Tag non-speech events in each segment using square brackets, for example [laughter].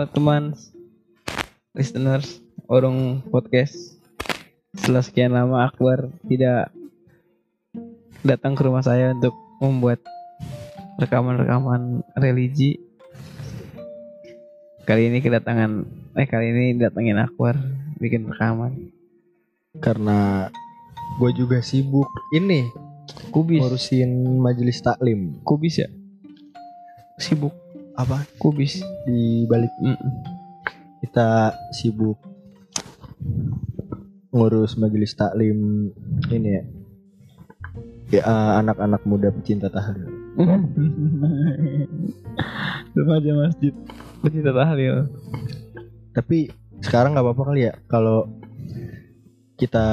Halo teman listeners Orang Podcast. Setelah sekian lama Akbar tidak datang ke rumah saya untuk membuat rekaman-rekaman religi. Kali ini kedatangan eh kali ini datangin Akbar bikin rekaman. karena gue juga sibuk ini Kubis, ngurusin majelis taklim kubis ya? Sibuk apa? Kubis. di balik kita sibuk ngurus majelis taklim ini ya. Ya eh, anak-anak muda pecinta tahlil. [laughs] Remaja masjid pecinta tahlil. tapi sekarang nggak apa-apa kali ya. Kalau kita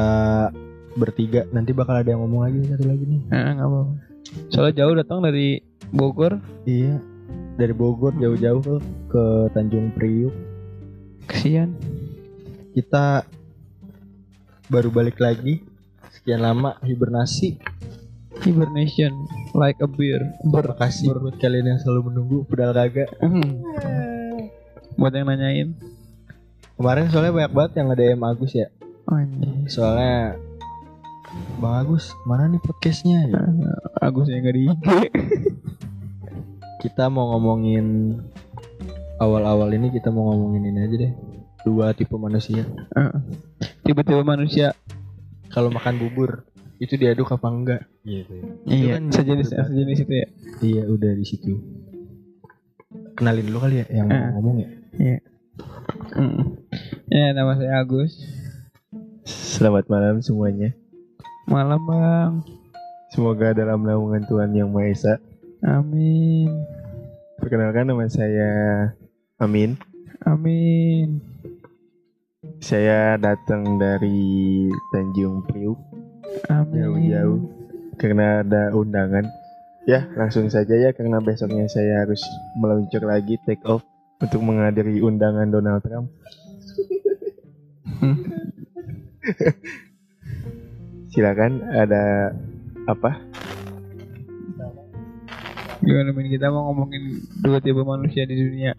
bertiga nanti bakal ada yang ngomong lagi satu lagi nih. Eh, nggak apa-apa. Soalnya jauh datang dari Bogor, iya dari Bogor jauh-jauh ke, Tanjung Priuk kesian. kita baru balik lagi sekian lama hibernasi Hibernation, like a beer. Terima kasih buat kalian yang selalu menunggu pedal kagak Hmm. Buat yang nanyain. kemarin soalnya banyak banget yang ada DM Agus ya Anjir. soalnya Bang Agus mana nih podcastnya ya? Agus yang gak di. [laughs] kita mau ngomongin awal-awal ini kita mau ngomongin ini aja deh dua tipe manusia Heeh. Tiba-tiba manusia kalau makan bubur itu diaduk apa enggak gitu iya kan sejenis sejenis itu ya. iya udah di situ kenalin dulu kali ya yang Eh. ngomong ya Mm. Ya nama saya Agus. selamat malam semuanya Malam bang. semoga dalam naungan Tuhan yang Maha Esa Amin. perkenalkan nama saya Amin Amin. saya datang dari Tanjung Priuk Amin. jauh-jauh karena ada undangan. Ya, langsung saja ya karena besoknya saya harus meluncur lagi take off untuk menghadiri undangan Donald Trump. [laughs] Silakan ada apa? Gimana Min? Kita mau ngomongin dua tipe manusia di dunia.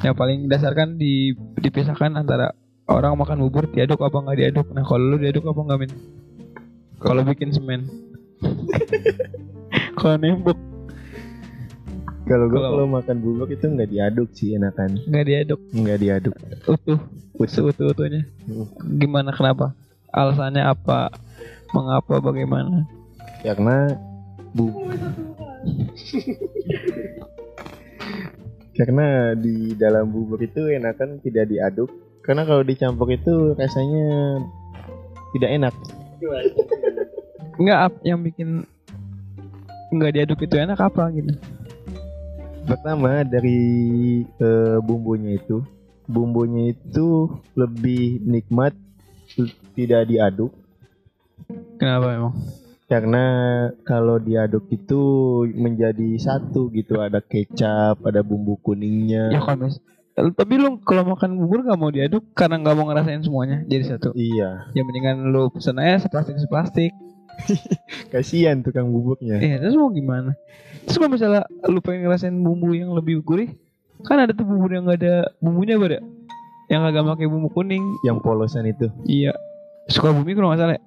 Yang paling dasarkan di, dipisahkan antara orang makan bubur diaduk apa nggak diaduk. Nah kalau lu diaduk apa nggak Min? Kalau bikin semen. [laughs] kalau nembok Kalau gue Kalau- makan bubur itu nggak diaduk sih enakan, nggak diaduk nggak diaduk. utuh Utuh. seutuh-utuhnya. Gimana kenapa? Alasannya apa? Mengapa? Bagaimana? Karena bu [laughs] Karena di dalam bubur itu enakan tidak diaduk. Karena kalau dicampur itu rasanya tidak enak. Nggak ap- yang bikin nggak diaduk itu enak apa gitu? Pertama dari eh, bumbunya itu, bumbunya itu lebih nikmat tidak diaduk Kenapa emang? Karena kalau diaduk itu menjadi satu gitu ada kecap, ada bumbu Ya kuningnya. kan mas. Tapi lu kalau makan bubur gak mau diaduk karena nggak mau ngerasain semuanya jadi satu. Iya, Ya mendingan lu pesen aja seplastik seplastik. [laughs] kasihan tukang buburnya. Eh terus mau gimana? Terus kalau misalnya lu pengen ngerasain bumbu yang lebih gurih, kan ada tuh bubur yang gak ada bumbunya pada yang kagak pakai bumbu kuning. Yang polosan itu. Iya. Suka bumi kalau nggak salah. ya?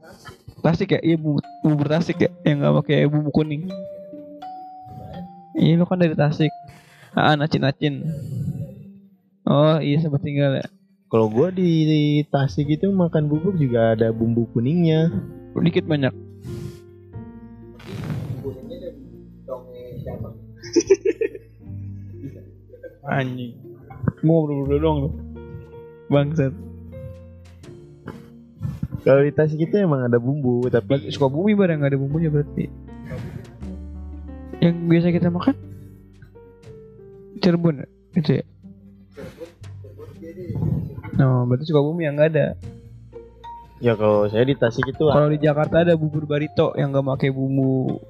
Plastik ya? Iya bumbu, bubur tasik ya yang gak pakai bumbu kuning. Iya lu kan dari tasik. Ah nacin nacin. Oh iya sempat tinggal ya. Kalau gua di, di Tasik itu makan bubur juga ada bumbu kuningnya. Dikit banyak. Anjing. Mau berdua dong lu. Bangsat. Kalau di Tasik itu emang ada bumbu, tapi Suka bumi barang nggak ada bumbunya berarti. Yang biasa kita makan? Cirebon ya? Itu ya? No, berarti suka bumi yang nggak ada. ya kalau saya di Tasik itu Kalau di Jakarta ada bubur barito yang nggak pakai bumbu.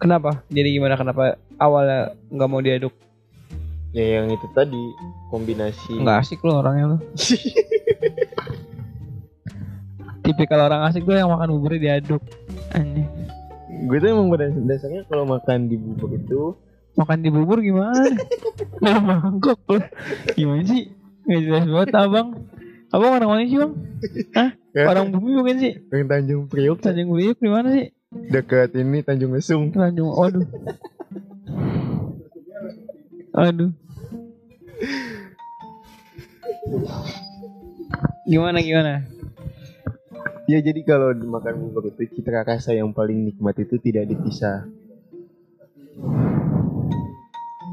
Kenapa? Jadi gimana? Kenapa awalnya nggak mau diaduk? Ya yang itu tadi kombinasi Nggak asik lo orangnya lo. [laughs] Tipikal orang asik tuh yang makan buburnya diaduk. Anjing. gue tuh emang pada dasarnya kalau makan di bubur itu makan di bubur gimana? Dalam mangkok loh. Gimana sih? Nggak jelas banget abang. Abang orang mana sih bang? Hah? Orang bumi bukan sih? Yang Tanjung Priok Tanjung Priok di mana sih? dekat ini Tanjung Lesung. Tanjung, aduh. Aduh. Gimana gimana? Ya jadi kalau dimakan bubur itu citra rasa yang paling nikmat itu tidak dipisah.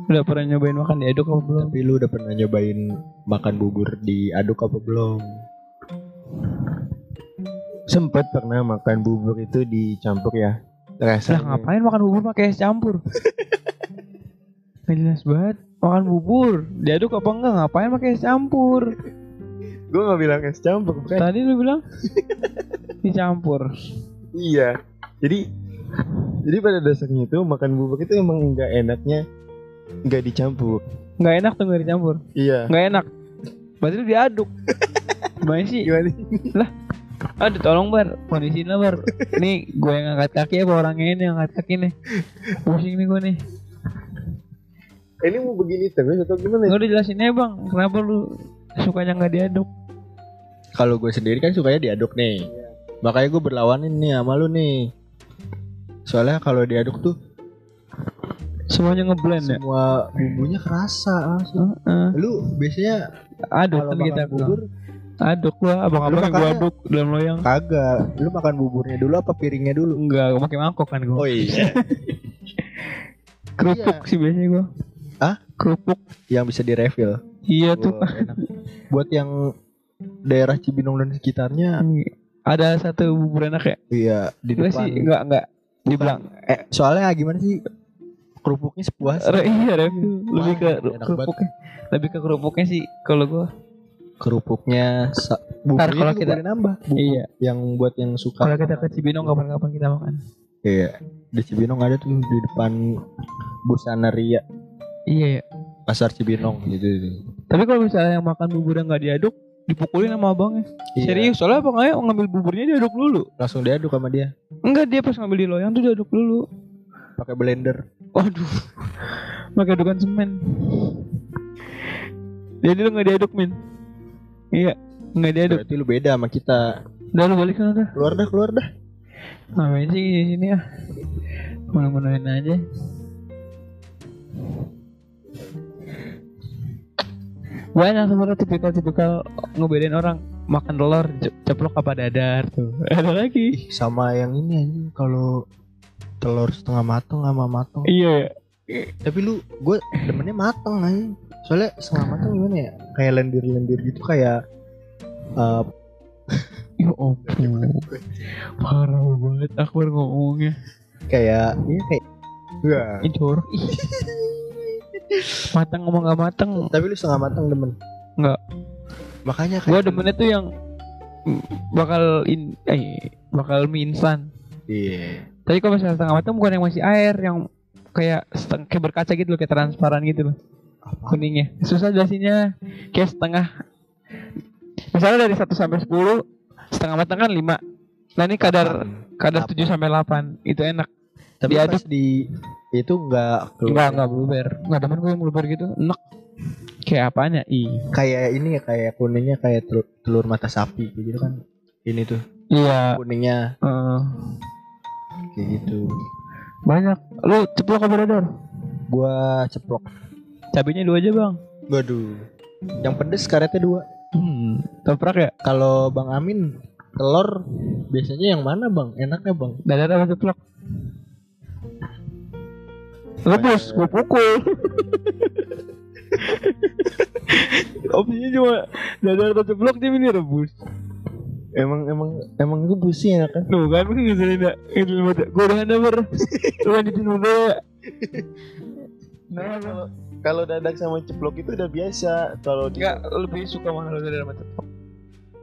Udah pernah nyobain makan diaduk apa belum? Tapi lu udah pernah nyobain makan bubur diaduk apa belum? Sempet pernah makan bubur itu dicampur ya. Lah Rasanya. ngapain makan bubur pakai es campur? [laughs] Jelas banget. Makan bubur diaduk apa enggak? Ngapain pakai es campur? Gue gak bilang es campur, bukan? Tadi lu bilang dicampur. Iya. Jadi jadi pada dasarnya itu makan bubur itu emang nggak enaknya nggak dicampur. Nggak enak tuh nggak dicampur. Iya. Nggak enak. Berarti lu diaduk. Gimana sih? Gimana? Aduh tolong bar, kondisinya bar. Nih gue yang angkat kaki apa orangnya ini yang angkat kaki nih. Pusing nih gue nih. Ini mau begini terus atau gimana? Gue udah jelasin aja bang, kenapa lu sukanya nggak diaduk? Kalau gue sendiri kan sukanya diaduk nih. Makanya gue berlawanin nih sama lu nih. Soalnya kalau diaduk tuh Semuanya ngeblend ya. semua bumbunya kerasa langsung. Heeh. Lu biasanya Aduk kan kita bubur Aduk gua, abang-abang gua aduk dalam loyang. kagak. Lu makan buburnya dulu apa piringnya dulu? Enggak, gua pakai mangkok kan gua. Oh iya. [laughs] Kerupuk sih biasanya gua. Kerupuk. yang bisa direfill. Iya tuh. Enak. Buat yang daerah Cibinong dan sekitarnya, Ada satu bubur enak ya? iya di Enggak depan. sih, enggak enggak. Dibilang Eh, soalnya gimana sih? Kerupuknya sepuas. Re, iya review lebih ke kerupuknya. Lebih ke kerupuknya sih kalau gua. Kerupuknya buburnya kalau kita- boleh nambah. Bubur Iya. Yang buat yang suka. Kalau kita ke Cibinong kapan-kapan kita makan. Iya. Di Cibinong ada tuh di depan Busana Ria Iya ya. Pasar Cibinong gitu. Tapi kalau misalnya yang makan bubur yang nggak diaduk, dipukulin sama abangnya. Iya. Serius, soalnya abangnya ngambil buburnya diaduk dulu. Langsung diaduk sama dia Enggak, dia pas ngambil di loyang tuh diaduk dulu. pakai blender. Waduh. Pakai adukan semen. Jadi lu nggak diaduk, Min? Iya, nggak diaduk. Berarti lu beda sama kita. Udah lu balik sana dah. Keluar dah, keluar dah. Ngapain sih di sini ya? Mana-manain aja. Banyak sebenarnya tipikal-tipikal ngebedain orang makan telur ce- ceplok apa dadar tuh. [laughs] Ada lagi. Sama yang ini anjing kalau telur setengah matang sama matang. Iya. Tapi lu gue demennya matang anjing. Soalnya setengah matang gimana ya? Kayak lendir-lendir gitu kayak eh, [laughs] Ya ampun. Parah banget Akbar ngomongnya. kayak ini kayak Wah. Ini jorok. Matang ngomong gak matang. Tapi lu setengah matang demen. Enggak. Makanya kayak Gua demennya tuh yang bakal in eh bakal mie instan. Iya. Tapi kalau misalnya setengah matang bukan yang masih air, yang kayak seteng- kayak berkaca gitu loh, kayak transparan gitu loh. Kuningnya. Susah jelasinnya. Kayak setengah. Misalnya dari 1 sampai 10, setengah matang kan 5. Nah, ini kadar kadar 7 sampai 8. Itu enak. Tapi diaduk. pas di itu enggak Enggak, enggak blueber. Enggak demen gue yang blueber gitu. Enak. Kayak apanya? Ih. kayak ini ya kayak kuningnya kayak telur, telur mata sapi gitu kan. Ini tuh Iya. kuningnya eh, kayak gitu. banyak. Lu ceplok apa dadar? Gua ceplok. Cabenya dua aja, Bang. Waduh. Yang pedes karetnya dua. Hmm. Toprak ya? Kalau Bang Amin telur biasanya yang mana Bang? Enaknya Bang? Dadar apa ceplok? Rebus, gue pukul. [laughs] Opsinya cuma dadar atau ceplok dia milih rebus. Emang emang emang gue busi enak kan? Tuh kan gue ngeselin dak. Ngeselin banget. Gue udah ada ber. Lu lanjutin dulu ya. Nah, Kalau kalau dadak sama ceplok itu udah biasa. Kalau di enggak lebih suka mana lu dadar sama ceplok?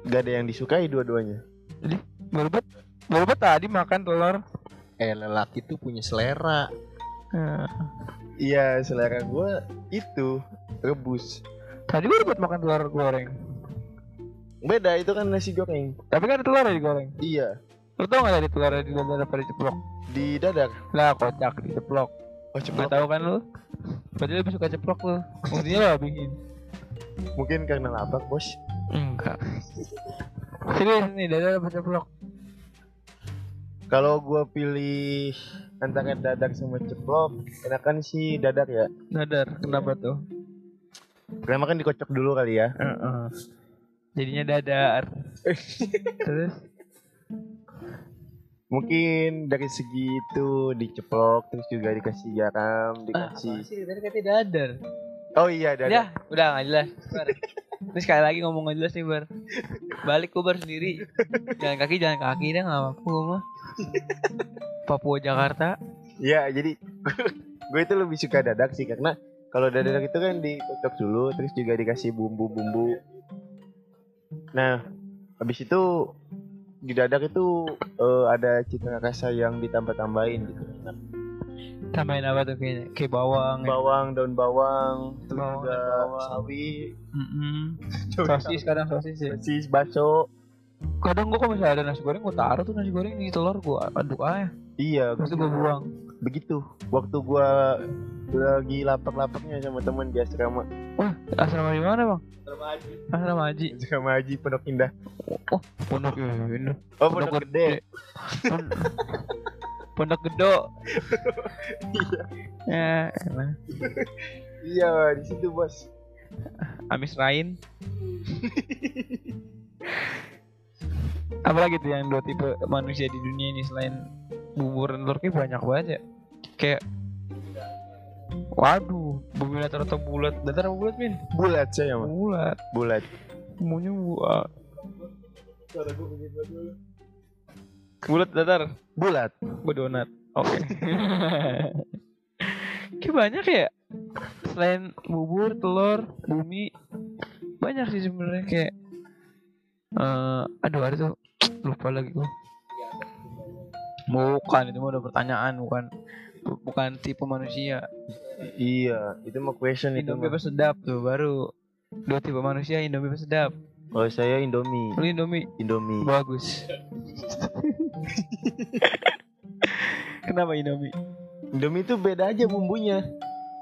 nggak ada yang disukai dua-duanya. Berbet, berbet tadi makan telur. Eh lelaki tuh punya selera. Nah, Iya, selera gua itu rebus. tadi berbet makan telur goreng. Beda itu kan nasi goreng. Tapi kan ada telur ya digoreng. Iya, Lu tau gak tadi telurnya di dadar apa di ceplok? di dadak. Lah kocak di ceplok. Oh, ceplok. tahu kan lu? Berarti lebih suka ceplok tuh. Maksudnya lo bikin. Mungkin karena lapar, Bos. Enggak. Serius nih, dadar apa ceplok? Kalau gua pilih antara dadar sama ceplok, enakan sih dadar ya. Dadar, kenapa tuh? Karena kan dikocok dulu kali ya. Heeh. Jadinya dadar. [laughs] Terus Mungkin dari segi itu diceplok terus juga dikasih garam, dikasih. sih tadi katanya dadar. Oh iya dadar. Ya, udah nggak jelas. [laughs] Ini sekali lagi ngomong jelas nih bar. Balik gue bar sendiri. Jalan kaki, jalan kaki dah nggak apa-apa gue mah. Papua Jakarta. Iya, jadi [laughs] gue itu lebih suka dadar sih karena kalau dadar itu kan dikocok dulu terus juga dikasih bumbu-bumbu. Nah, habis itu di dadar itu eh, ada cita rasa yang ditambah-tambahin gitu. Nah, Tambahin apa tuh kayaknya? Kayak bawang. ya. bawang, daun bawang, terus Bawang, juga bawang. sawi, Mm-mm. [laughs] Sosis kadang sosis ya. sosis, bakso. Kadang gue kalau misalnya ada nasi goreng gue taruh tuh nasi goreng di telur gue aduk aja. Iya, Terus gue buang. begitu. Waktu gua lagi lapar-laparnya sama teman di asrama. Wah, asrama di mana bang? Asrama Haji. Asrama Haji Pondok Indah. Oh, pondok ya, ini. Oh, Pondok Gede. Pon- [laughs] Pondok Gedo. Iya. [laughs] Ya. Iya, di situ, Bos. Amis Rain. Apalagi tuh yang dua tipe manusia di dunia ini selain bubur dan telur banyak banget ya. Kayak Waduh, bumi datar atau bulat? Datar apa bulat, Min? Bulat saya. Bulat. Bulat. Semuanya buat. Bulat datar. Bulat. Gue donat. Oke. [laughs] Kayak banyak ya. Selain bubur, telur, bumi, banyak sih sebenarnya kayak. eh aduh ada tuh lupa lagi gue. Bukan itu mah udah pertanyaan bukan bukan tipe manusia. Iya, itu mah question itu. Indomie mah. apa sedap tuh baru dua tipe manusia Indomie sedap. Kalau saya Indomie. Lu Indomie Indomie. bagus. [laughs] Kenapa Indomie? Indomie itu beda aja bumbunya.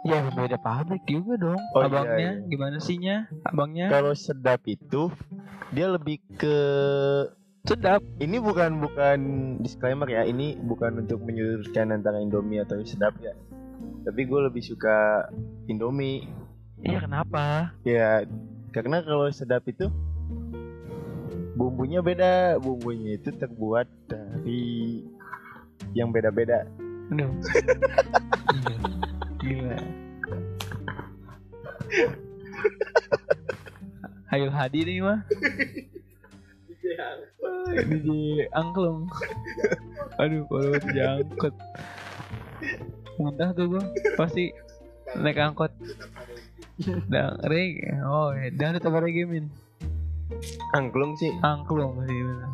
Ya beda pabrik juga dong. Oh, iya, Abangnya iya. gimana sihnya? Abangnya Kalau sedap itu dia lebih ke sedap. ini bukan bukan disclaimer ya, ini bukan untuk menyudutkan antara Indomie atau sedap ya. Tapi gue lebih suka Indomie. Iya kenapa? Ya, karena kalau sedap itu bumbunya beda. Bumbunya itu terbuat dari yang beda-beda. Aduh. [laughs] Gila. Hayul Hadi nih mah. DJ angklung. Aduh, kalau diangkut. Muntah tuh gua pasti naik angkot. Dan reggae. Oh, dan itu reggae min. Angklung sih. Angklung sih bener.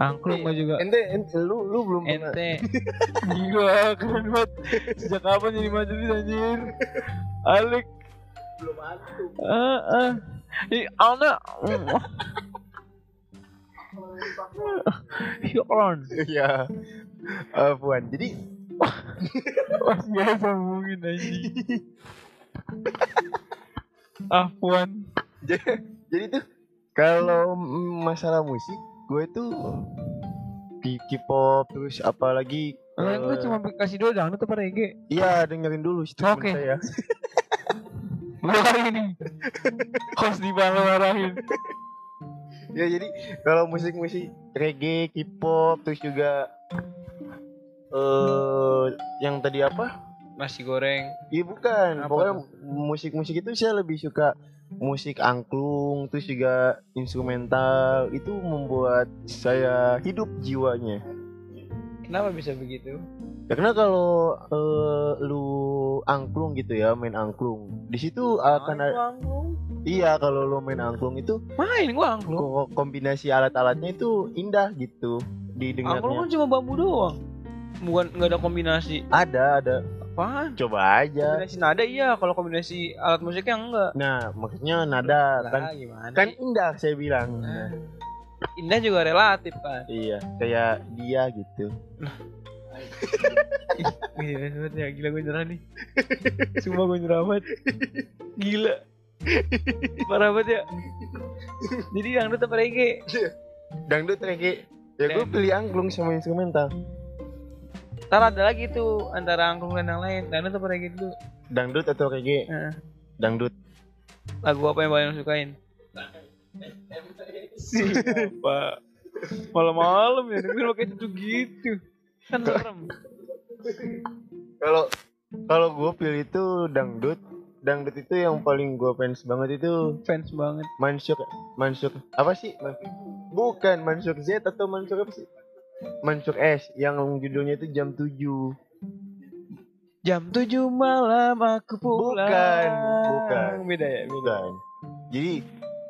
Angklung gua juga. Ente, ente lu lu belum. Ente [laughs] Gila keren banget Sejak kapan jadi majelis anjir Alik Belum antum. Ah ah Ih Alna Syukron Iya. Afwan. Jadi Wah biasa mungkin anjing Afwan jadi, jadi tuh kalau mm, masalah musik gue tuh di K-pop terus apalagi gue eh, cuma kasih dua dangdut apa reggae iya dengerin dulu Oke. saya. [laughs] Marahin nih Host di marahin ya jadi kalau musik-musik reggae K-pop terus juga eh yang tadi apa? Nasi goreng. Iya bukan. Apa pokoknya musik-musik itu saya lebih suka musik angklung terus juga instrumental itu membuat saya hidup jiwanya Kenapa bisa begitu? Karena kalau eh, lu angklung gitu ya, main angklung. Di situ akan ada Iya, kalau lu main angklung itu Main gua angklung ko- kombinasi alat-alatnya itu indah gitu Angklung didengarnya. kan cuma bambu doang Bukan nggak ada kombinasi Ada, ada. Apaan? Coba aja. Kombinasi nada iya, kalau kombinasi alat musiknya enggak. Nah, maksudnya nada kan Lah, gimana? kan indah saya bilang. Nah, Nah, Indah juga relatif kan. iya, kayak dia gitu. Ih, Gila banget ya, gila gue nyerah nih Sumpah gue nyerah banget Gila Parah banget ya Jadi dangdut apa reggae? Dangdut reggae. Ya gue pilih angklung sama instrumental. Ntar ada lagi tuh antara angklung dan yang lain Dangdut apa reggae dulu? Dangdut atau reggae? Heeh. Dangdut. Lagu apa yang paling lo sukain? Siapa? Malam-malam ya, dengerin pakai itu gitu Kan serem Kalau kalau gue pilih itu dangdut. Dangdut itu yang paling gue fans banget itu Fans banget Mansur Mansur apa sih? Man- Bukan Mansur Z atau Mansur apa sih? Mansur S yang judulnya itu jam 7 Jam 7 malam aku pulang. Bukan, bukan. Beda ya, beda. Bukan. Jadi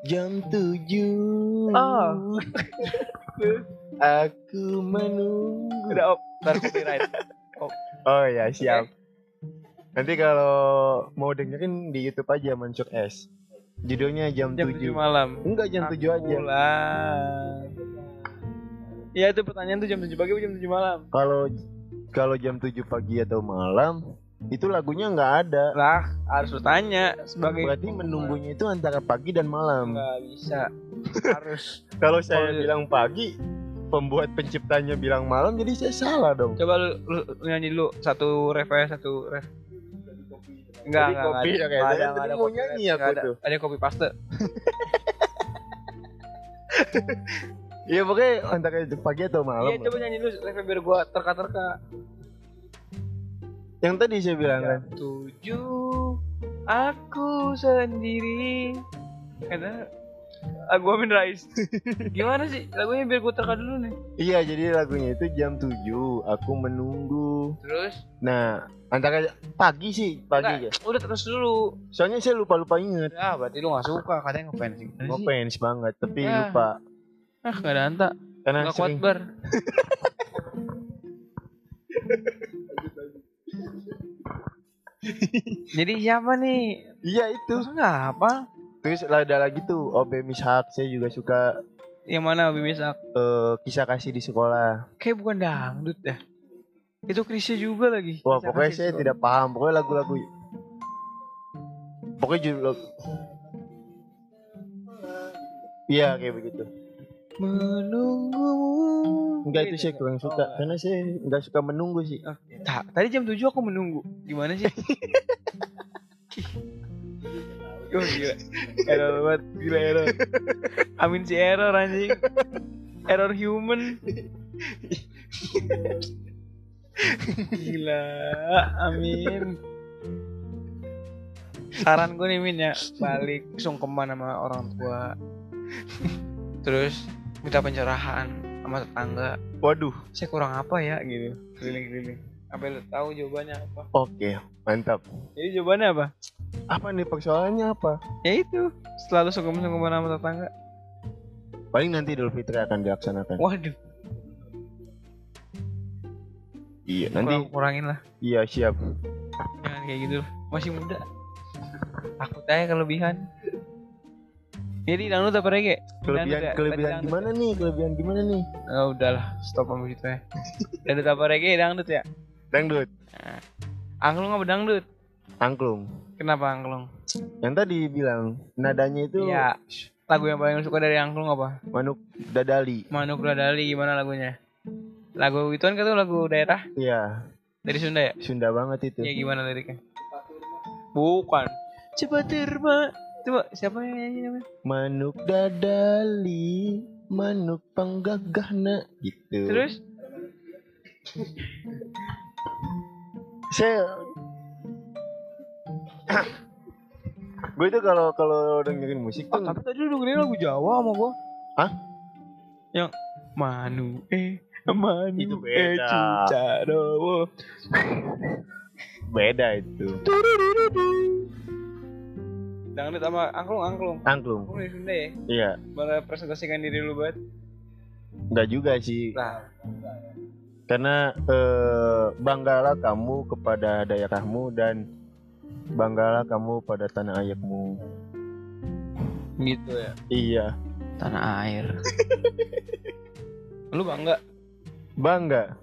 jam 7 Oh. [laughs] Aku menunggu. Udah op, ntar copyright. Oh ya siap. Nanti kalau mau dengerin di Youtube aja Mansur S Judulnya jam, Jam 7 7 malam. Enggak jam Aku 7 aja. Pulang Iya itu pertanyaan tuh jam 7 pagi atau jam 7 malam Kalau kalau jam 7 pagi atau malam itu lagunya nggak ada. Lah harus lu tanya sebagai Berarti menunggunya itu antara pagi dan malam. Nggak bisa Harus [laughs] Kalau saya Oh, bilang pagi, pembuat penciptanya bilang malam, jadi saya salah dong. Coba lu, lu, lu nyanyi dulu Satu ref ya Satu ref Enggak, enggak, kopi enggak ya, kayak Nggak saya nggak tadi mau nyanyi aku ada. tuh. Ada kopi paste [laughs] [laughs] Iya pokoknya antara itu pagi atau malam. Iya coba nyanyi dulu refnya biar gua terka-terka Yang tadi saya bilang kan. Tujuh Aku sendiri Kata Lagu Amin Rais [laughs] Gimana sih lagunya biar gue terka dulu nih Iya jadi lagunya itu jam 7 Aku menunggu. Terus Nah antara pagi sih pagi ya. Enggak, Udah terus dulu Soalnya saya lupa lupa inget. Ya berarti lu gak suka Katanya ngefans sih Gimana Gue sih? fans banget tapi Ah. lupa Ah gak ada anta karena Gak kuat bar [laughs] Jadi siapa nih? Iya itu. Nggak apa? Terus ada lagi tuh Obe Mishak saya juga suka Yang mana Abi Misak? eh, kisah kasih di sekolah. Kayak bukan dangdut dah. Itu Krisya juga lagi. Wah Kisah pokoknya saya sekolah. tidak paham pokoknya lagu-lagu pokoknya judul Iya kayak begitu. Menunggu. Enggak itu saya kurang suka. Karena saya enggak suka menunggu sih. Tak, tadi jam 7 aku menunggu. Gimana sih? [laughs] Oh gila. Error banget. Gila error. Amin si error anjing. Error human. Gila. Amin. Saran gue nih Min ya. Balik sungkeman sama orang tua. Terus Minta pencerahan Sama tetangga Waduh. Saya kurang apa ya gitu Keliling-keliling Apa lu tahu jawabannya apa Oke, mantap. Jadi jawabannya apa? Apa nih persoalannya apa? Ya itu Selalu sungkem-sungkeman sama tetangga Paling nanti Idul Fitri akan dilaksanakan. Waduh Iya, nanti kurang, kurangin lah iya siap. Jangan kayak gitu Masih muda Takut aja kelebihan Jadi dangdut apa reggae? Kelebihan Dangdut ya? kelebihan dangdut gimana nih? Kelebihan gimana nih? Oh udahlah Stop sama gitu ya [laughs] Dangdut apa reggae? Dangdut ya? Dangdut, Angklung apa dangdut? angklung. Kenapa angklung? Yang tadi bilang nadanya itu Iya Lagu yang paling suka dari angklung apa? Manuk Dadali. Manuk Radali gimana lagunya? Lagu itu kan kata lagu daerah Iya, dari Sunda ya? Sunda banget itu. Iya gimana liriknya? Bukan. Cepat terbang. Coba siapa yang nyanyi namanya? Manuk Dadali, manuk panggagahna gitu. Terus? saya gue itu kalau kalau dengerin musik Oh, tuh tapi tadi lu dengerin lagu Jawa sama gua. Hah? Yang Manu eh Manu Itu eh beda. Cucarowo. beda itu. Dangdut sama angklung angklung. Angklung. Angklung dari Sunda ya. Iya, Merepresentasikan diri lu banget. enggak juga sih. Nah, Karena eh, banggalah kamu kepada daerahmu dan banggalah kamu pada tanah airmu. gitu ya. Iya, Tanah air. lu bangga? bangga.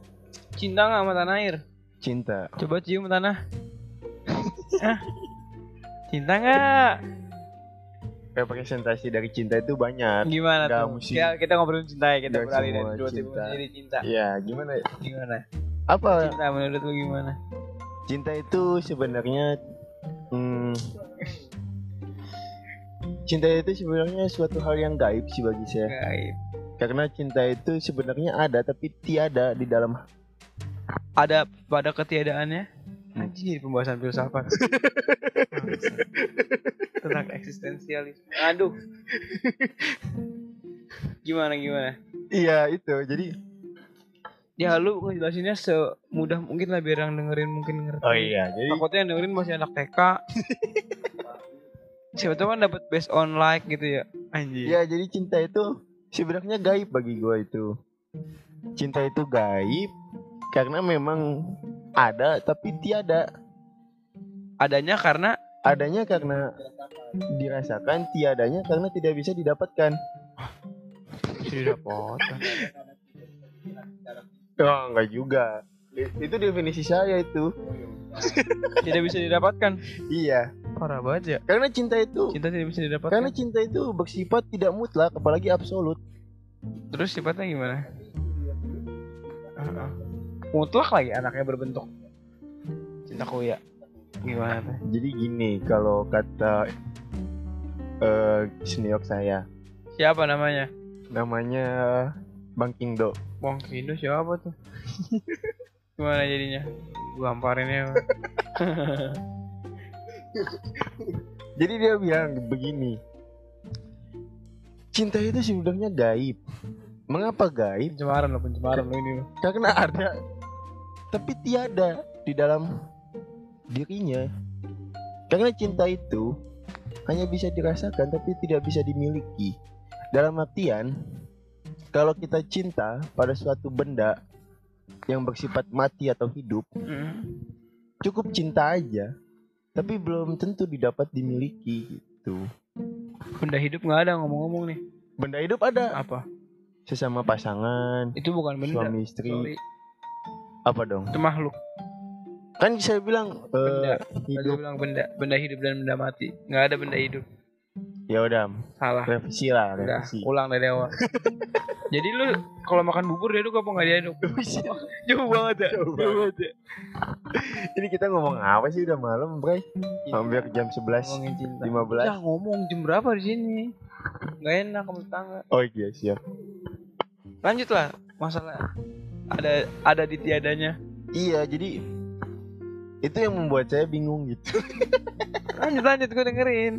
Cinta nggak sama tanah air? Cinta. Coba cium tanah. Hah? [laughs] Cinta nggak? Representasi dari cinta itu banyak. Gimana Nggak tuh? mesti. Kita, kita ngobrolin cinta ya, kita Nggak beralih dari dua cinta. menjadi cinta. Iya, gimana ya? Gimana? Apa? Cinta menurut lu gimana? Cinta itu sebenarnya hmm, Cinta itu sebenarnya suatu hal yang gaib sih bagi saya. Gaib. Karena cinta itu sebenarnya ada tapi tiada di dalam Ada pada ketiadaannya? Anjir, pembahasan filsafat. [laughs] Tentang eksistensialisme. Aduh. Gimana gimana? Iya, itu. Jadi Ya lu ngejelasinnya semudah mungkin lah biar yang dengerin mungkin ngerti. Oh iya, jadi Takutnya yang dengerin masih anak TK. [laughs] Siapa tahu kan dapat based on like gitu ya. Anjir. ya jadi cinta itu sebenarnya gaib bagi gua itu. Cinta itu gaib karena memang ada tapi tiada. Adanya karena Adanya karena dirasakan, tiadanya karena tidak bisa didapatkan. sudah dapat. Oh, enggak juga. Itu definisi saya itu. Tidak bisa didapatkan. Iya, Parah banget ya. karena cinta itu Cinta tidak bisa didapatkan. karena cinta itu bersifat tidak mutlak apalagi absolut. Terus sifatnya gimana? Heeh. Mutlak lagi anaknya berbentuk cinta kuya. Gimana? Jadi gini, kalau kata eh senior saya, Siapa namanya? namanya Bang Kingdo. Bang Kindo siapa tuh? [laughs] Gimana jadinya? Gua hamparinnya. [laughs] Jadi dia bilang begini. Cinta itu sebenarnya gaib. Mengapa gaib? pencemaran lo, pencemaran lo ini. Karena ada tapi tiada di dalam dirinya. Karena cinta itu hanya bisa dirasakan tapi tidak bisa dimiliki. Dalam artian kalau kita cinta pada suatu benda yang bersifat mati atau hidup, cukup cinta aja, tapi belum tentu didapat dimiliki gitu. Benda hidup nggak ada ngomong-ngomong nih. Benda hidup ada Apa? sesama pasangan, Itu bukan benda. suami istri, Sorry. apa dong? Itu makhluk. Kan saya bilang eh, Benda. Tadi hidup. bilang benda, benda hidup dan benda mati. Nggak ada benda hidup. Ya udah, Salah. revisi lah, Udah, revisi. ulang dari awal. [laughs] Jadi lu kalau makan bubur diaduk apa nggak diaduk? [laughs] Jauh banget ya. Jauh banget ya. Ini kita ngomong apa sih udah malam, Bray? Hampir jam 11 Ngomongin cinta. 15. Ya ngomong jam berapa di sini? Gak enak sama tetangga. Oh iya, siap. Lanjut lah masalah ada ada di tiadanya. Iya, jadi itu yang membuat saya bingung gitu. Lanjut lanjut gue dengerin.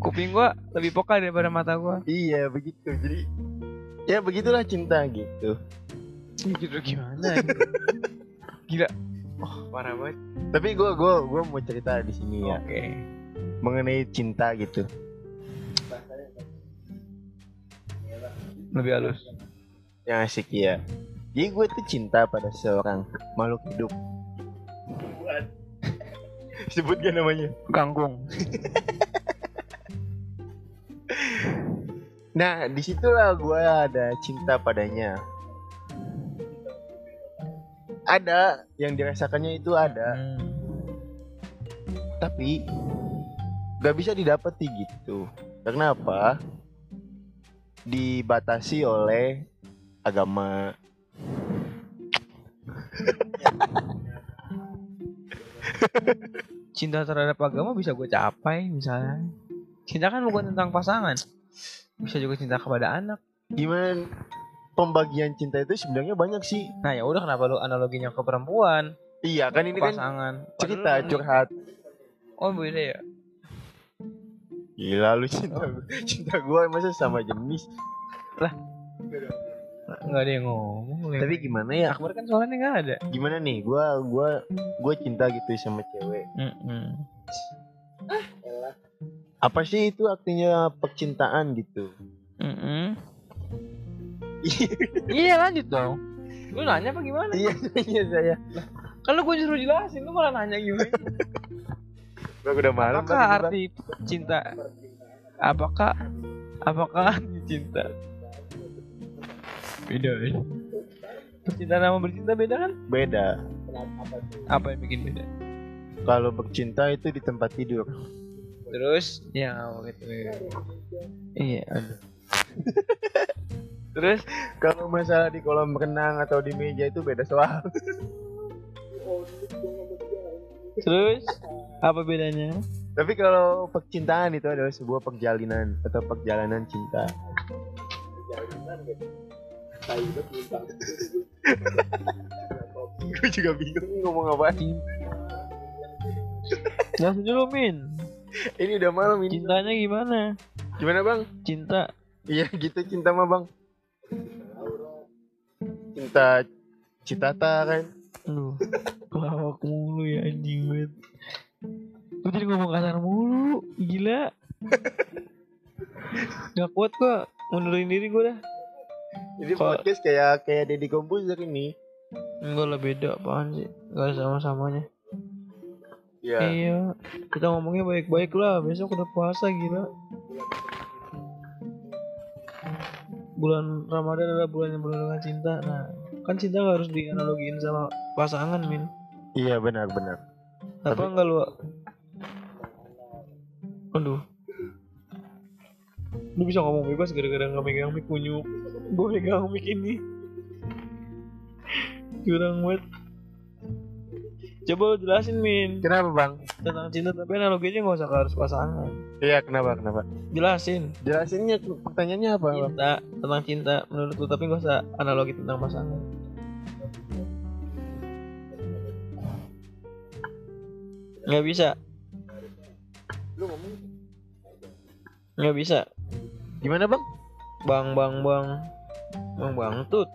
Kuping gua lebih peka daripada mata gua. iya, begitu. Jadi ya begitulah cinta gitu. Gitu gimana? Gila. Oh, parah banget. Tapi gua gua gua mau cerita di sini ya Oke. mengenai cinta gitu. Lebih halus. Yang asik ya. Jadi gue tuh cinta pada seorang makhluk hidup. [laughs] Sebut gak namanya? Kangkung. [laughs] Nah, di situlah gue ada cinta padanya. Ada yang dirasakannya itu ada, Hmm. tapi gak bisa didapati gitu. Karena apa? Dibatasi oleh agama. [laughs] Cinta terhadap agama bisa gue capai misalnya. Cinta kan bukan tentang pasangan. Bisa juga cinta kepada anak. Gimana pembagian cinta itu sebenarnya banyak sih. Nah ya udah kenapa lu analoginya ke perempuan, Iya kan ini kan pasangan? cerita Padahal curhat. Oh beda ya. Gila lu cinta cinta gue masa sama jenis. Nggak ada yang ngomong. Tapi gimana ya? Akbar kan soalnya nggak ada. Gimana nih? Gua gua gua cinta gitu sama cewek. Mm-mm. Apa sih itu artinya percintaan gitu? Mm-mm. [laughs] iya lanjut dong. Lu nanya apa gimana? Iya iya saya. Kalau gue suruh jelasin, lu malah nanya gimana? [laughs] Gua udah malam Apakah arti cinta? Apakah apakah cinta? Beda ya. Percintaan sama bercinta beda kan? Beda. Apa yang bikin beda? Kalau bercinta itu di tempat tidur. Terus ya gitu. Iya, aduh. Terus Kalau masalah di kolam renang atau di meja itu beda soal. terus apa bedanya? Tapi kalau percintaan itu adalah sebuah perjalanan atau perjalanan cinta. [laughs] Gue juga bingung ngomong apa. Langsung dulu Min. Ini udah malam ini. Cintanya gimana? Gimana bang? Cinta Iya gitu cinta mah bang. Cinta citata kan. Aduh, pelawak mulu ya anjing banget. Lu jadi ngomong kasar mulu, gila. [laughs] Gak kuat gua, mundurin diri gua dah. Jadi Kalau- podcast kayak kayak Deddy Komposer ini. Enggak lah beda apaan sih, gak sama-samanya. Ya. Iya, kita ngomongnya baik-baik lah, besok udah puasa gila. Bulan Ramadan adalah bulan yang penuh dengan cinta. Nah, kan cinta gak harus dianalogiin sama pasangan, Min. Iya benar benar. Apa Tapi- enggak lu? Aduh. Lu bisa ngomong bebas gara-gara nggak megang mic kunyuk. Gue megang mic ini. Curang banget. Coba lu jelasin Min Kenapa bang? tentang cinta tapi analoginya nggak usah harus pasangan. Iya kenapa kenapa? Jelasin Jelasinnya pertanyaannya apa bang? cinta tentang cinta menurut lu tapi nggak usah analogi tentang pasangan. Nggak bisa. Nggak bisa. Gimana bang? Bang bang bang. Bang bang tut.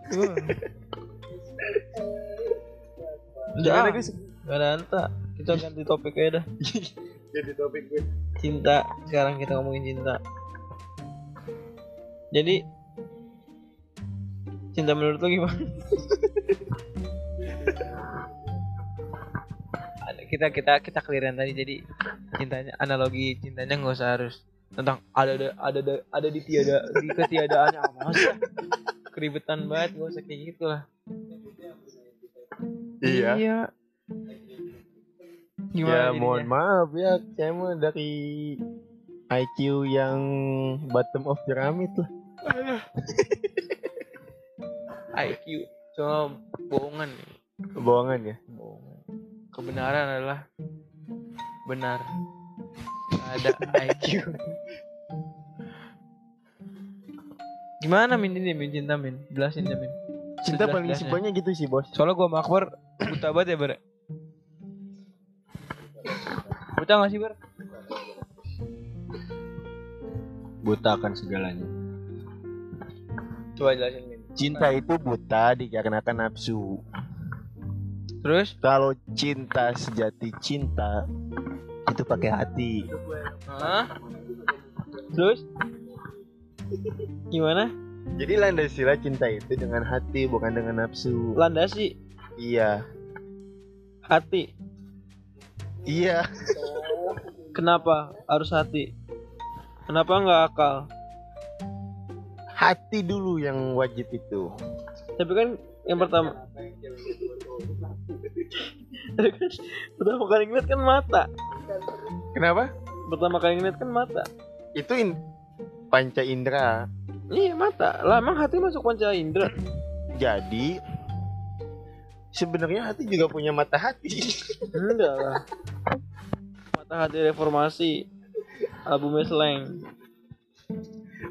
Udah, Gimana ah, guys? nggak ada anta. Kita ganti topik aja dah. [laughs] Jadi topik gue. Cinta. Sekarang kita ngomongin cinta. Jadi cinta menurut lu gimana? Kita kita kita clearan tadi jadi cintanya analogi cintanya nggak usah harus tentang ada ada ada ada, ada di tiada di ketiadaannya apa [laughs] keribetan banget gak usah kayak gitu lah Iya. iya ya gimana mohon jadinya? maaf ya, saya mah dari IQ yang bottom of pyramid lah. [laughs] IQ cuma bohongan Bohongan ya. bohongan kebenaran adalah benar ada IQ gimana min ini min cinta min jelasin ya min Cinta paling simpelnya gitu sih bos. soalnya gua sama Akbar buta banget ya bar buta gak sih bar Buta akan segalanya. coba jelasin min Cinta itu buta dikarenakan nafsu. terus Kalau cinta sejati cinta itu pakai hati. Hah? terus gimana Jadi landasilah cinta itu dengan hati bukan dengan nafsu. landasi Iya. hati Iya. kenapa harus hati kenapa nggak akal Hati dulu yang wajib itu. tapi kan yang pertama Tapi kan pertama kali ngeliat kan mata Kenapa? pertama kali ngeliat kan mata Itu in- panca indera. iya mata lah emang hati masuk panca indera Jadi sebenarnya hati juga punya mata hati. enggak lah mata hati reformasi albumnya slang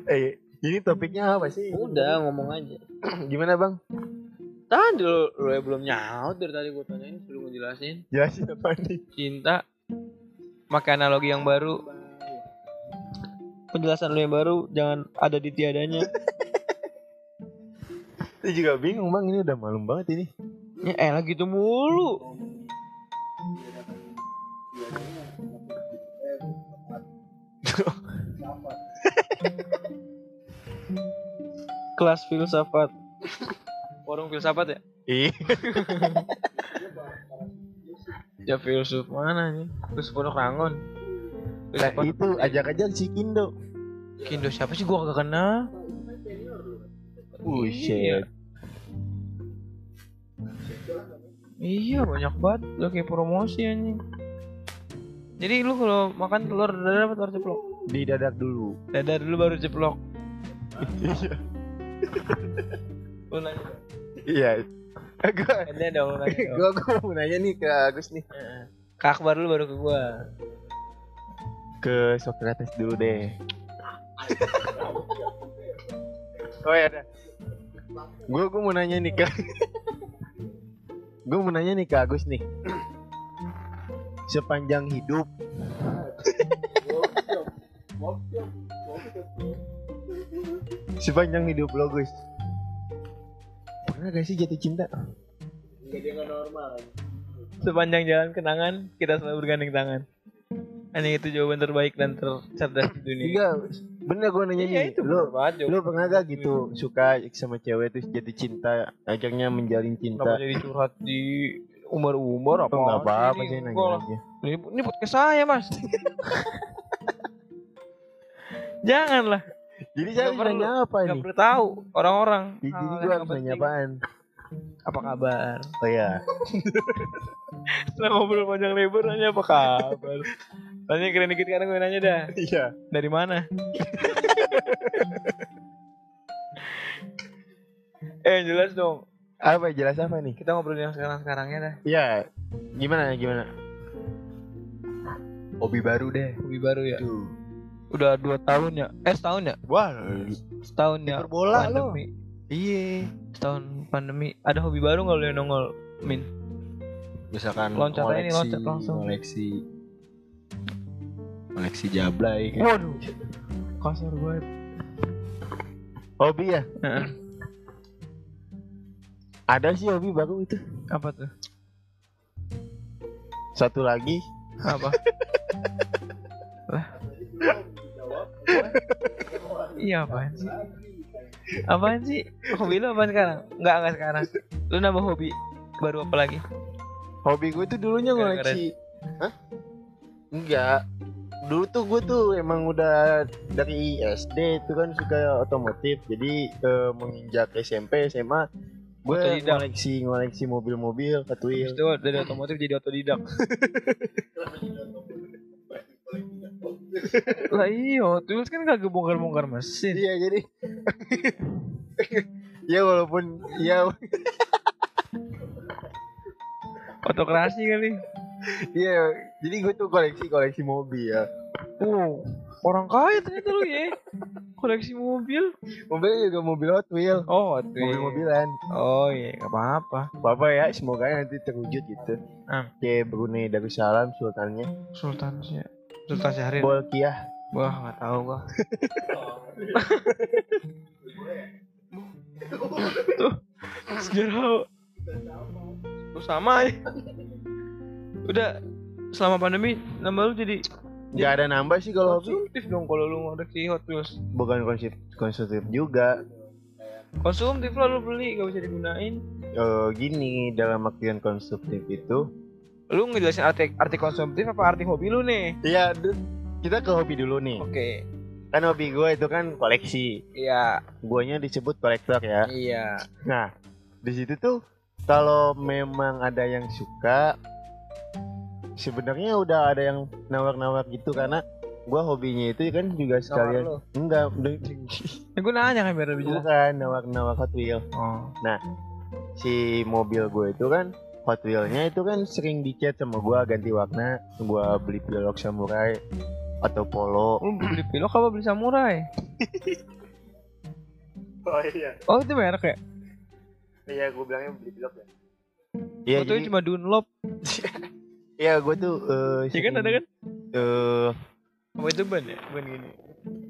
eh, ini topiknya apa sih? udah ngomong aja [clears throat] Gimana bang? tadi lu, lu ya belum nyaut dari tadi gue tanyain sebelum gue jelasin Jelasin apa nih? cinta pakai analogi yang baru penjelasan lu yang baru jangan ada di tiadanya. [laughs] Saya juga bingung bang, ini udah malam banget ini. ya elah gitu mulu. Kelas filsafat. Warung filsafat ya? Ih, ya filsuf mana nih filsuf pondok rangon. Nah itu ajak-ajak si Kindo. Kindo siapa sih gua kagak kenal Buset. Iya. Iya banyak banget udah kayak promosi anjing. Jadi lu kalau makan telur dadar apa telur ceplok? Di dadak dulu. Dadar dulu baru ceplok. Lu nanya. Iya. Gue Nanya dong, lu nanya dong. [laughs] gue gue mau nanya nih ke Agus nih. Ke Akbar dulu baru ke gua. Ke Socrates dulu deh. Oh ya dah. Gue gue mau nanya nih ke Gue mau nanya nih ke Agus nih. Sepanjang hidup Sepanjang hidup lo Gus Pernah gak sih jatuh cinta? Sepanjang jalan kenangan kita selalu bergandeng tangan. Anjing itu jawaban terbaik dan tercerdas di dunia. Iya Bener gue nanya Iya nih itu Lo banget Lu pernah gak gitu suka sama cewek terus jatuh cinta akhirnya menjalin Kenapa cinta? jadi curhat di umur-umur apa? Nggak apa-apa sih? nanya aja. Ini, ini podcast saya mas. Janganlah. Jadi saya perlu. nanya apa Gak nih? perlu tahu orang-orang. Jadi hal-hal gue harus nanya apaan? Apa kabar? Oh ya, [laughs] Setelah ngobrol panjang lebar nanya apa kabar? Tanya keren dikit karena gue nanya dah. [laughs] iya. Dari mana? [laughs] eh jelas dong. Apa jelas apa nih? Kita ngobrolin yang sekarang-sekarangnya dah. Iya. Gimana gimana? Hobi baru deh. Hobi baru ya. Tuh. Udah dua tahun ya? Eh setahun ya? Wah, Setahun ya. Hiperbola lo. pandemi. iya. Setahun pandemi. Ada hobi baru nggak lu yang nongol? Min. Misalkan Loncat koleksi, loncat langsung. koleksi koleksi jablay kayak Waduh. Kasar banget. Hobi ya? Ada sih hobi baru itu. Apa tuh? Satu lagi. Apa? [laughs] lah. Iya apaan sih? Apaan sih? Hobi lu apaan sekarang? Enggak, enggak sekarang. Lu nambah hobi baru apa lagi? Hobi gue tuh dulunya Gara-gara- ngoleksi. Hah? Enggak. Dulu tuh gue tuh emang udah dari SD itu kan suka otomotif. Jadi eh, menginjak SMP, SMA gue Otodidak. ngoleksi ngoleksi mobil-mobil. Habis itu dari otomotif jadi otodidak. [laughs] lah iya, terus kan kagak bongkar-bongkar mesin. Iya jadi [laughs] ya walaupun ya Otokrasi kali. Iya, jadi gue tuh koleksi koleksi mobil ya. Oh, orang kaya ternyata lu ya. Koleksi mobil. Mobilnya juga mobil Hot Wheels, Oh, mobil-mobilan. Oh iya, gak apa-apa. Bapak ya, semoga nanti terwujud gitu. Ah. Kayak Brunei Darussalam sultannya. Sultan sih. Sultan Syahrir. Bolkiah. Wah, nggak tahu gua. [laughs] Tuh, sejarah. Lu sama ya. Udah selama pandemi nambah lu jadi Gak ada nambah sih kalau hobi. konsumtif dong kalau lu ngoleksi Hot Wheels. Bukan konsep konsumtif juga. Konsumtif lah lu beli gak bisa digunain. Eh, gini dalam artian konsumtif itu. Lu ngejelasin arti arti konsumtif apa arti hobi lu nih? Iya, kita ke hobi dulu nih. Oke. Kan hobi gue itu kan koleksi. Iya, Guanya disebut kolektor ya. iya. Nah, di situ tuh kalau memang ada yang suka sebenarnya udah ada yang nawar-nawar gitu karena gua hobinya itu kan juga sekalian lu. enggak Ya, gue nanya kan biar lebih jelas. bukan nawar-nawar Hot Wheel. Oh. Si mobil gue itu kan Hot Wheelnya itu kan sering dicat sama gua ganti warna, gua beli pilok samurai atau polo. Lu beli pilok apa beli samurai? [laughs] Oh iya. Oh, itu merek ya? Iya, gua bilangnya beli pilok ya. Iya, jadi cuma Dunlop. [laughs] iya gua tuh eh Iya kan ada kan? eh Apa itu ban ya? Ban gini.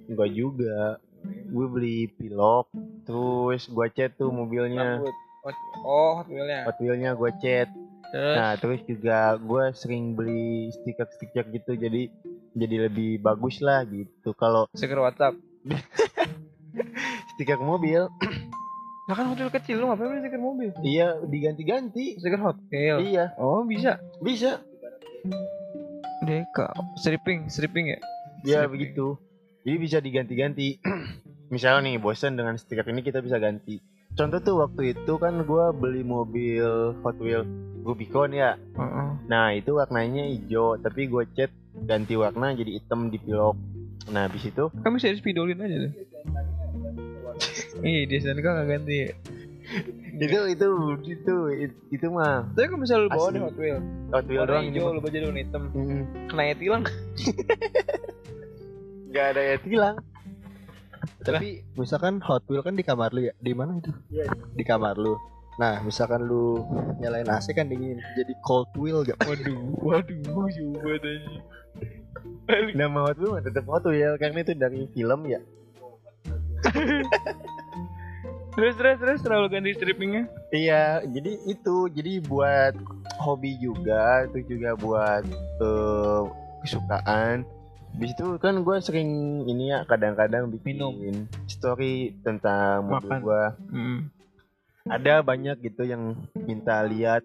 Enggak juga. Gue beli pilok, terus gue cat tuh mobilnya. Rambut. Oh, Hot Wheels-nya. Hot wheelnya gue cat. Terus Nah, terus juga gue sering beli stiker-stiker gitu, jadi jadi lebih bagus lah gitu. Kalau stiker WhatsApp. [laughs] stiker mobil, Nah kan hotel kecil lu ngapain beli stiker mobil? iya diganti-ganti. Stiker hotel. Iya, Oh, bisa. bisa. Deka. Stripping, stripping ya? Iya Stripping. begitu. Jadi bisa diganti-ganti. [clears throat] Misalnya nih bosan dengan stiker ini kita bisa ganti. Contoh tuh waktu itu kan gue beli mobil Hot Wheels Rubicon ya. Heeh. Nah itu warnanya hijau, tapi gue cat ganti warna jadi hitam di pilok. Nah habis itu [laughs] Kan bisa spidolin aja tuh. Iya, di SNK gak ganti. [laughs] itu itu itu itu, itu mah Tapi kan bisa lu bawa di Hot Wheels. Hot Wheel Warna doang ini. hijau, mah. lu baca warna hitam. Hmm, Kena ya tilang. [laughs] Nggak ada ya tilang. Tapi misalkan Hot Wheel kan di kamar lu ya. Di mana itu? Di kamar lu. Nah, misalkan lu nyalain AC kan dingin. Jadi cold wheel gak? Waduh, waduh, coba tanya. Nama Hot Wheel mah tetap Hot Wheel karena itu dari film ya. [laughs] Terus, terus, terus, terlalu ganti strippingnya. Iya, jadi itu jadi buat hobi juga, itu juga buat eh, kesukaan. Habis itu kan gue sering ini ya kadang-kadang bikin Minum. story tentang mobil gue. Hmm. Ada banyak gitu yang minta lihat,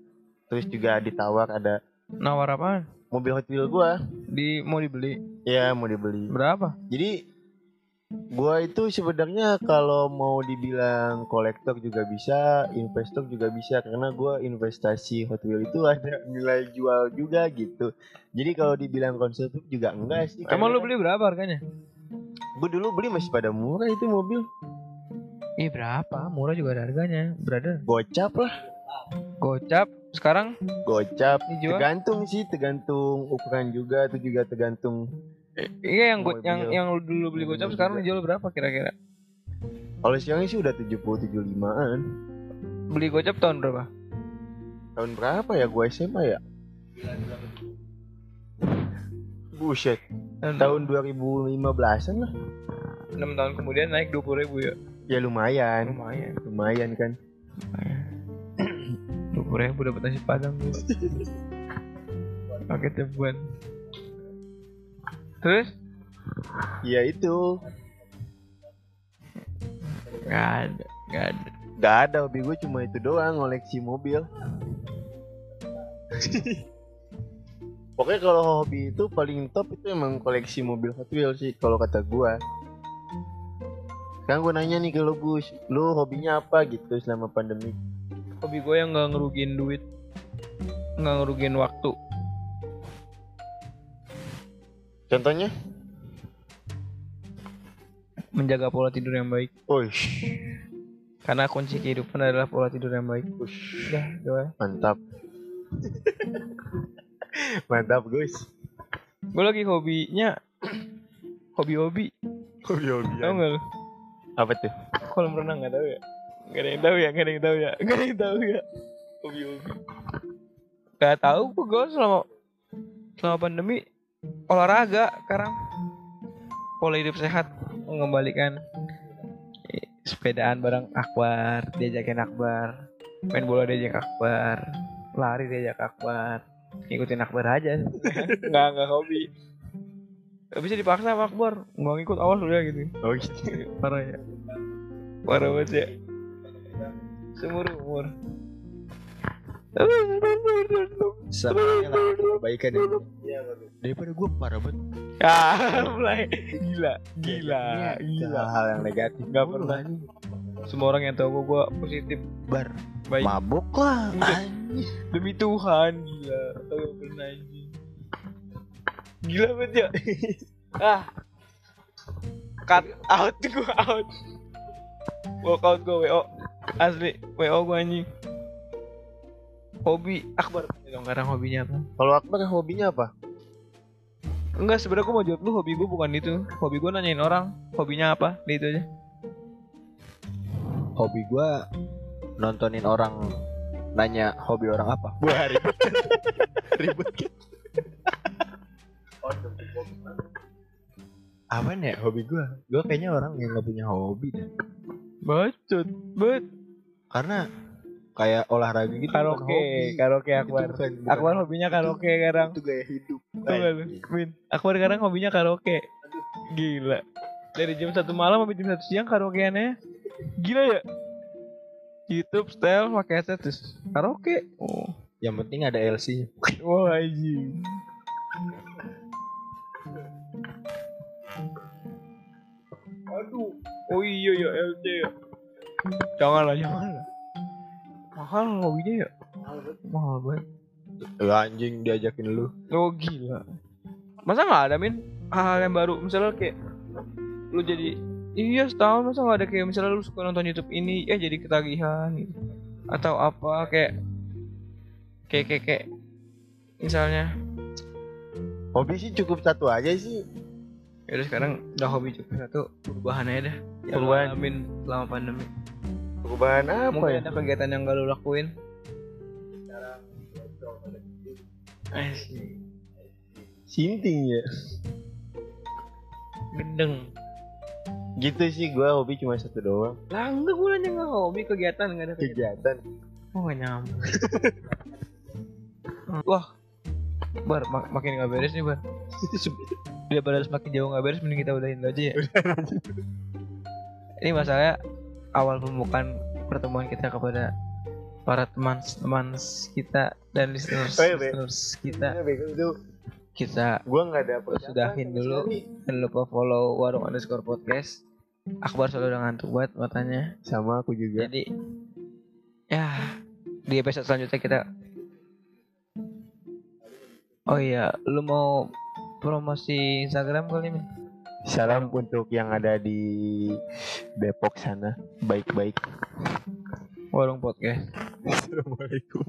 terus juga ditawar ada Nawar apaan? mobil Hot Wheel gue, Di mau dibeli ya mau dibeli. berapa? Jadi gua itu sebenarnya kalau mau dibilang kolektor juga bisa, investor juga bisa karena gua investasi Hot Wheel itu ada nilai jual juga gitu. Jadi kalau dibilang konsumtif juga enggak sih. Emang lu beli berapa harganya? Gue dulu beli masih pada murah itu mobil. Ih berapa? Murah juga ada harganya, brother. Gocap lah, Gocap sekarang gocap. dijual. Tergantung sih, tergantung ukuran juga, itu juga tergantung. Iya yang Mobil. yang yang lu dulu beli gocap sekarang dijual berapa kira-kira? Kalau sekarang sih udah 70 75-an. Beli gocap tahun berapa? Tahun berapa ya gua SMA ya? Buset, tahun 2015-an lah. 6 tahun kemudian naik 20 ribu ya. Ya lumayan, Lumayan. lumayan kan. [clears throat] Dua puluh ribu dapat nasi padang. [laughs] Pakai tebuan. Terus? Ya itu, Gak ada, gak ada. gak ada hobi gue cuma itu doang ngoleksi mobil. [laughs] Pokoknya kalau hobi itu paling top itu emang koleksi mobil Hot Wheels sih kalau kata gua. Sekarang gue nanya nih ke lu Gus, lu hobinya apa gitu selama pandemi? Hobi gue yang gak ngerugiin duit, nggak ngerugiin waktu. Contohnya? Menjaga pola tidur yang baik. Uish, Karena kunci kehidupan adalah pola tidur yang baik. uish, Udah, doa. mantap. mantap Gus. Gue lagi hobinya [clears throat] hobi-hobi. Hobi-hobian. Tahu nggak lu? Apa tuh? Kolam renang nggak tahu ya? Gak ada yang tahu ya, gak ada yang tahu ya, gak ada yang tahu ya. Hobi-hobi. Gak tahu gue selama selama pandemi olahraga sekarang. Pola hidup sehat mengembalikan sepedaan bareng Akbar diajakin Akbar. Main bola diajak Akbar lari diajak Akbar. Ngikutin Akbar aja. [laughs] Nggak nggak hobi. Gak bisa dipaksa sama Akbar. Nggak ngikut awas udah gitu. Oh gitu. [laughs] parah ya. Parah banget ya. Seumur umur Sebenarnya lah kebaikan ya. Daripada gue parah banget. ah mulai. Gila gila Ini gila. Hal yang negatif. nggak pernah. Semua orang yang tahu gue positif. Bar. baik. Mabuk lah. Demi Tuhan gila. Tahu pernah anjing. Gila banget ya. Ah. Cut out gue out. Walk out gue wo asli wo gue anjing hobi akbar dong sekarang hobinya apa Kalau Akbar hobinya apa? enggak sebenarnya gue mau jawab lu hobi gue bukan itu hobi gue nanyain orang hobinya apa Udah itu aja Hobi gue nontonin orang nanya hobi orang apa. [laughs] Wah ribet. ribet kan? Apa nih hobi gue? Gue kayaknya orang yang gak punya hobi deh. bacot bet Karena kayak olahraga gitu karaoke karaoke Itu akbar bukan- bukan- akbar hobinya karaoke sekarang itu gaya hidup. Tuh Min. Akbar sekarang hobinya karaoke. Gila. Dari jam satu malam sampai jam satu siang karaokeannya. Gila ya. YouTube style pakai headset terus karaoke. Oh. Yang penting ada LC-nya. Wah anjing. Aduh. Oh iya ya LC ya. Jangan lah, jangan lah. Mahal hobinya ya. Mahal banget. Ya, anjing diajakin lu. Oh gila. Masa nggak ada min hal-hal yang baru misalnya kayak lu jadi iya setahun masa nggak ada kayak misalnya lu suka nonton YouTube ini ya jadi ketagihan gitu atau apa kayak kayak kayak, kayak misalnya Hobi sih cukup satu aja sih. ya udah sekarang udah hobi cukup satu perubahan aja dah Perubahan. alamin selama pandemi Perubahan apa mungkin ya? ada kegiatan yang gak lu lakuin. Eh Sinting ya. gendeng. Gitu sih gua hobi cuma satu doang. lah enggak gue nanya nggak hobi kegiatan nggak ada kegiatan. Kegiatan. Oh gak nyambung. [laughs] Wah Bar mak- makin gak beres nih Bar. [laughs] Daripada semakin jauh gak beres Mending kita udahin dulu aja ya. Ini masalahnya Awal pembukaan pertemuan kita kepada Para teman-teman kita Dan listeners, Oh iya, listeners kita itu Kita gua nggak ada sudahin sama dulu. Jangan lupa follow warung underscore podcast Akbar selalu udah ngantuk banget matanya Sama aku juga. jadi ya di episode selanjutnya kita Oh iya, lu mau promosi Instagram kali Min? Salam untuk yang ada di Depok sana. Baik-baik. Warung podcast. Assalamualaikum.